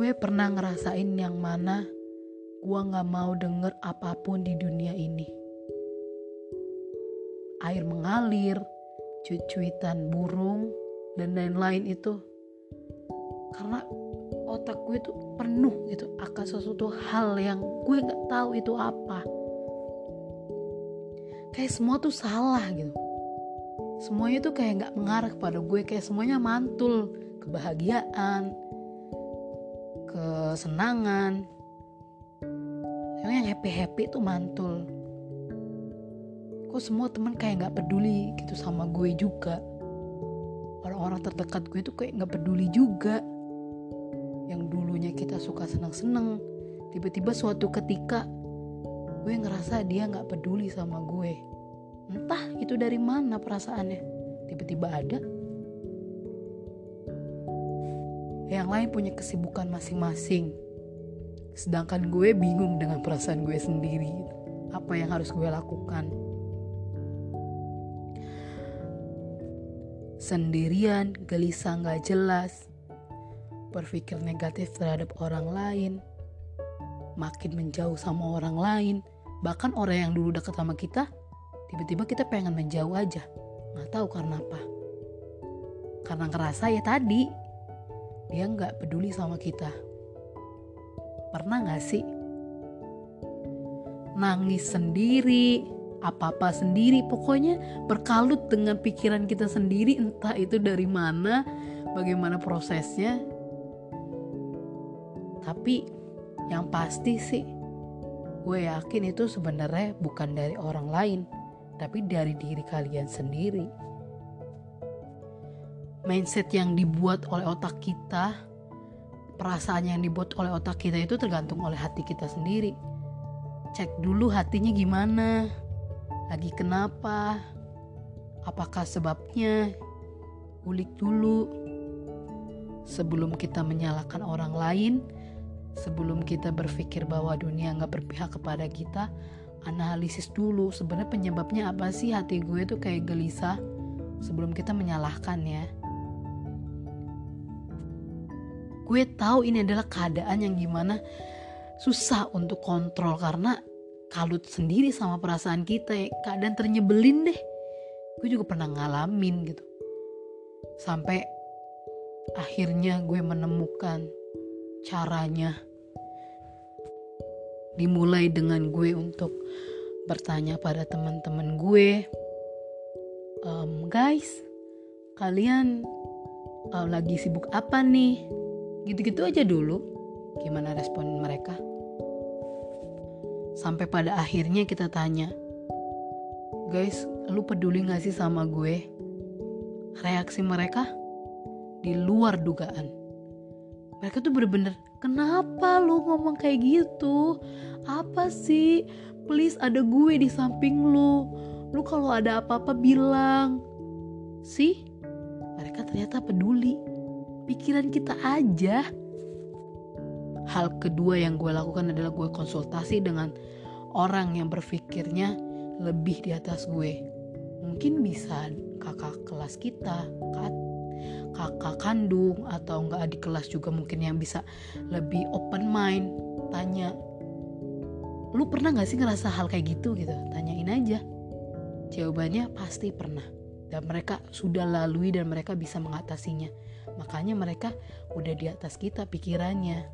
gue pernah ngerasain yang mana gue gak mau denger apa pun di dunia ini. Air mengalir, cuitan burung, dan lain-lain itu. Karena otak gue tuh penuh gitu akan sesuatu hal yang gue gak tahu itu apa. Kayak semua tuh salah gitu. Semuanya tuh kayak gak mengarah kepada gue, kayak semuanya mantul. Kebahagiaan, kesenangan. Yang happy happy tuh mantul. Kok semua teman kayak nggak peduli gitu sama gue juga? Orang-orang terdekat gue tuh kayak nggak peduli juga. Yang dulunya kita suka seneng-seneng tiba-tiba suatu ketika gue ngerasa dia nggak peduli sama gue. Entah itu dari mana perasaannya. Tiba-tiba ada yang lain punya kesibukan masing-masing. Sedangkan gue bingung dengan perasaan gue sendiri. Apa yang harus gue lakukan? Sendirian gelisah gak jelas. Berpikir negatif terhadap orang lain. Makin menjauh sama orang lain. Bahkan orang yang dulu dekat sama kita tiba-tiba kita pengen menjauh aja. Nggak tahu karena apa. Karena ngerasa ya tadi dia nggak peduli sama kita. Pernah nggak sih nangis sendiri, apa-apa sendiri, pokoknya berkalut dengan pikiran kita sendiri, entah itu dari mana, bagaimana prosesnya. Tapi yang pasti sih, gue yakin itu sebenarnya bukan dari orang lain, tapi dari diri kalian sendiri mindset yang dibuat oleh otak kita, perasaan yang dibuat oleh otak kita itu tergantung oleh hati kita sendiri. Cek dulu hatinya gimana, lagi kenapa, apakah sebabnya, ulik dulu. Sebelum kita menyalahkan orang lain, sebelum kita berpikir bahwa dunia nggak berpihak kepada kita, analisis dulu sebenarnya penyebabnya apa sih hati gue tuh kayak gelisah sebelum kita menyalahkan ya. Gue tahu ini adalah keadaan yang gimana susah untuk kontrol karena kalut sendiri sama perasaan kita ya. Keadaan ternyebelin deh. Gue juga pernah ngalamin gitu. Sampai akhirnya gue menemukan caranya. Dimulai dengan gue untuk bertanya pada teman-teman gue um, guys kalian uh, lagi sibuk apa nih Gitu-gitu aja dulu. Gimana respon mereka? Sampai pada akhirnya kita tanya, guys, lu peduli gak sih sama gue? Reaksi mereka di luar dugaan. Mereka tuh bener-bener, kenapa lu ngomong kayak gitu? Apa sih? Please ada gue di samping lu. Lu kalau ada apa-apa bilang. Sih, mereka ternyata peduli pikiran kita aja. Hal kedua yang gue lakukan adalah gue konsultasi dengan orang yang berpikirnya lebih di atas gue. Mungkin bisa kakak kelas kita, kakak kandung atau enggak adik kelas juga mungkin yang bisa lebih open mind. Tanya, lu pernah gak sih ngerasa hal kayak gitu gitu? Tanyain aja. Jawabannya pasti pernah. Dan mereka sudah lalui dan mereka bisa mengatasinya Makanya mereka udah di atas kita pikirannya.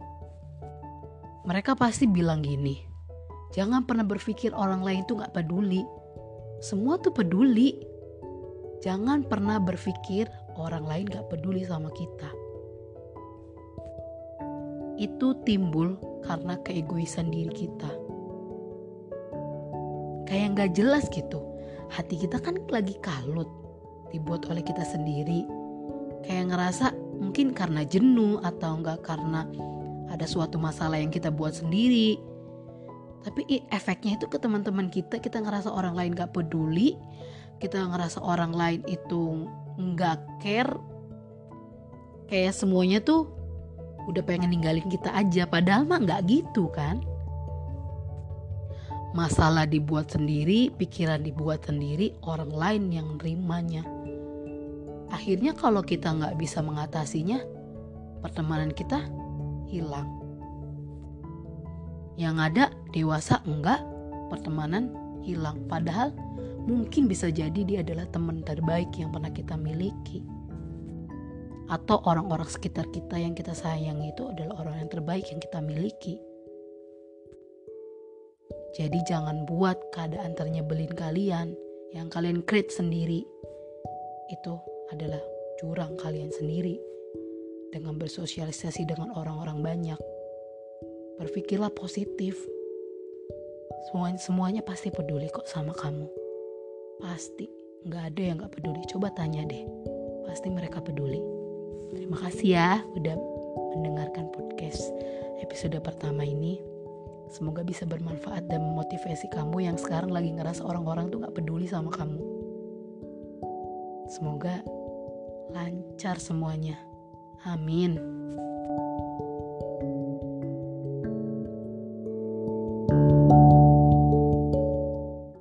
Mereka pasti bilang gini, jangan pernah berpikir orang lain tuh gak peduli. Semua tuh peduli. Jangan pernah berpikir orang lain gak peduli sama kita. Itu timbul karena keegoisan diri kita. Kayak gak jelas gitu. Hati kita kan lagi kalut, dibuat oleh kita sendiri kayak ngerasa mungkin karena jenuh atau enggak karena ada suatu masalah yang kita buat sendiri. Tapi efeknya itu ke teman-teman kita kita ngerasa orang lain gak peduli kita ngerasa orang lain itu nggak care. Kayak semuanya tuh udah pengen ninggalin kita aja padahal mah nggak gitu kan. Masalah dibuat sendiri pikiran dibuat sendiri orang lain yang nerimanya akhirnya kalau kita nggak bisa mengatasinya pertemanan kita hilang. Yang ada dewasa enggak, pertemanan hilang. Padahal mungkin bisa jadi dia adalah teman terbaik yang pernah kita miliki. Atau orang-orang sekitar kita yang kita sayang itu adalah orang yang terbaik yang kita miliki. Jadi jangan buat keadaan ternyebelin kalian yang kalian create sendiri. Itu adalah jurang kalian sendiri dengan bersosialisasi dengan orang-orang banyak. Berpikirlah positif. Semuanya, semuanya pasti peduli kok sama kamu. Pasti. Nggak ada yang nggak peduli. Coba tanya deh. Pasti mereka peduli. Terima kasih ya udah mendengarkan podcast episode pertama ini. Semoga bisa bermanfaat dan memotivasi kamu yang sekarang lagi ngerasa orang-orang tuh gak peduli sama kamu. Semoga lancar semuanya. Amin.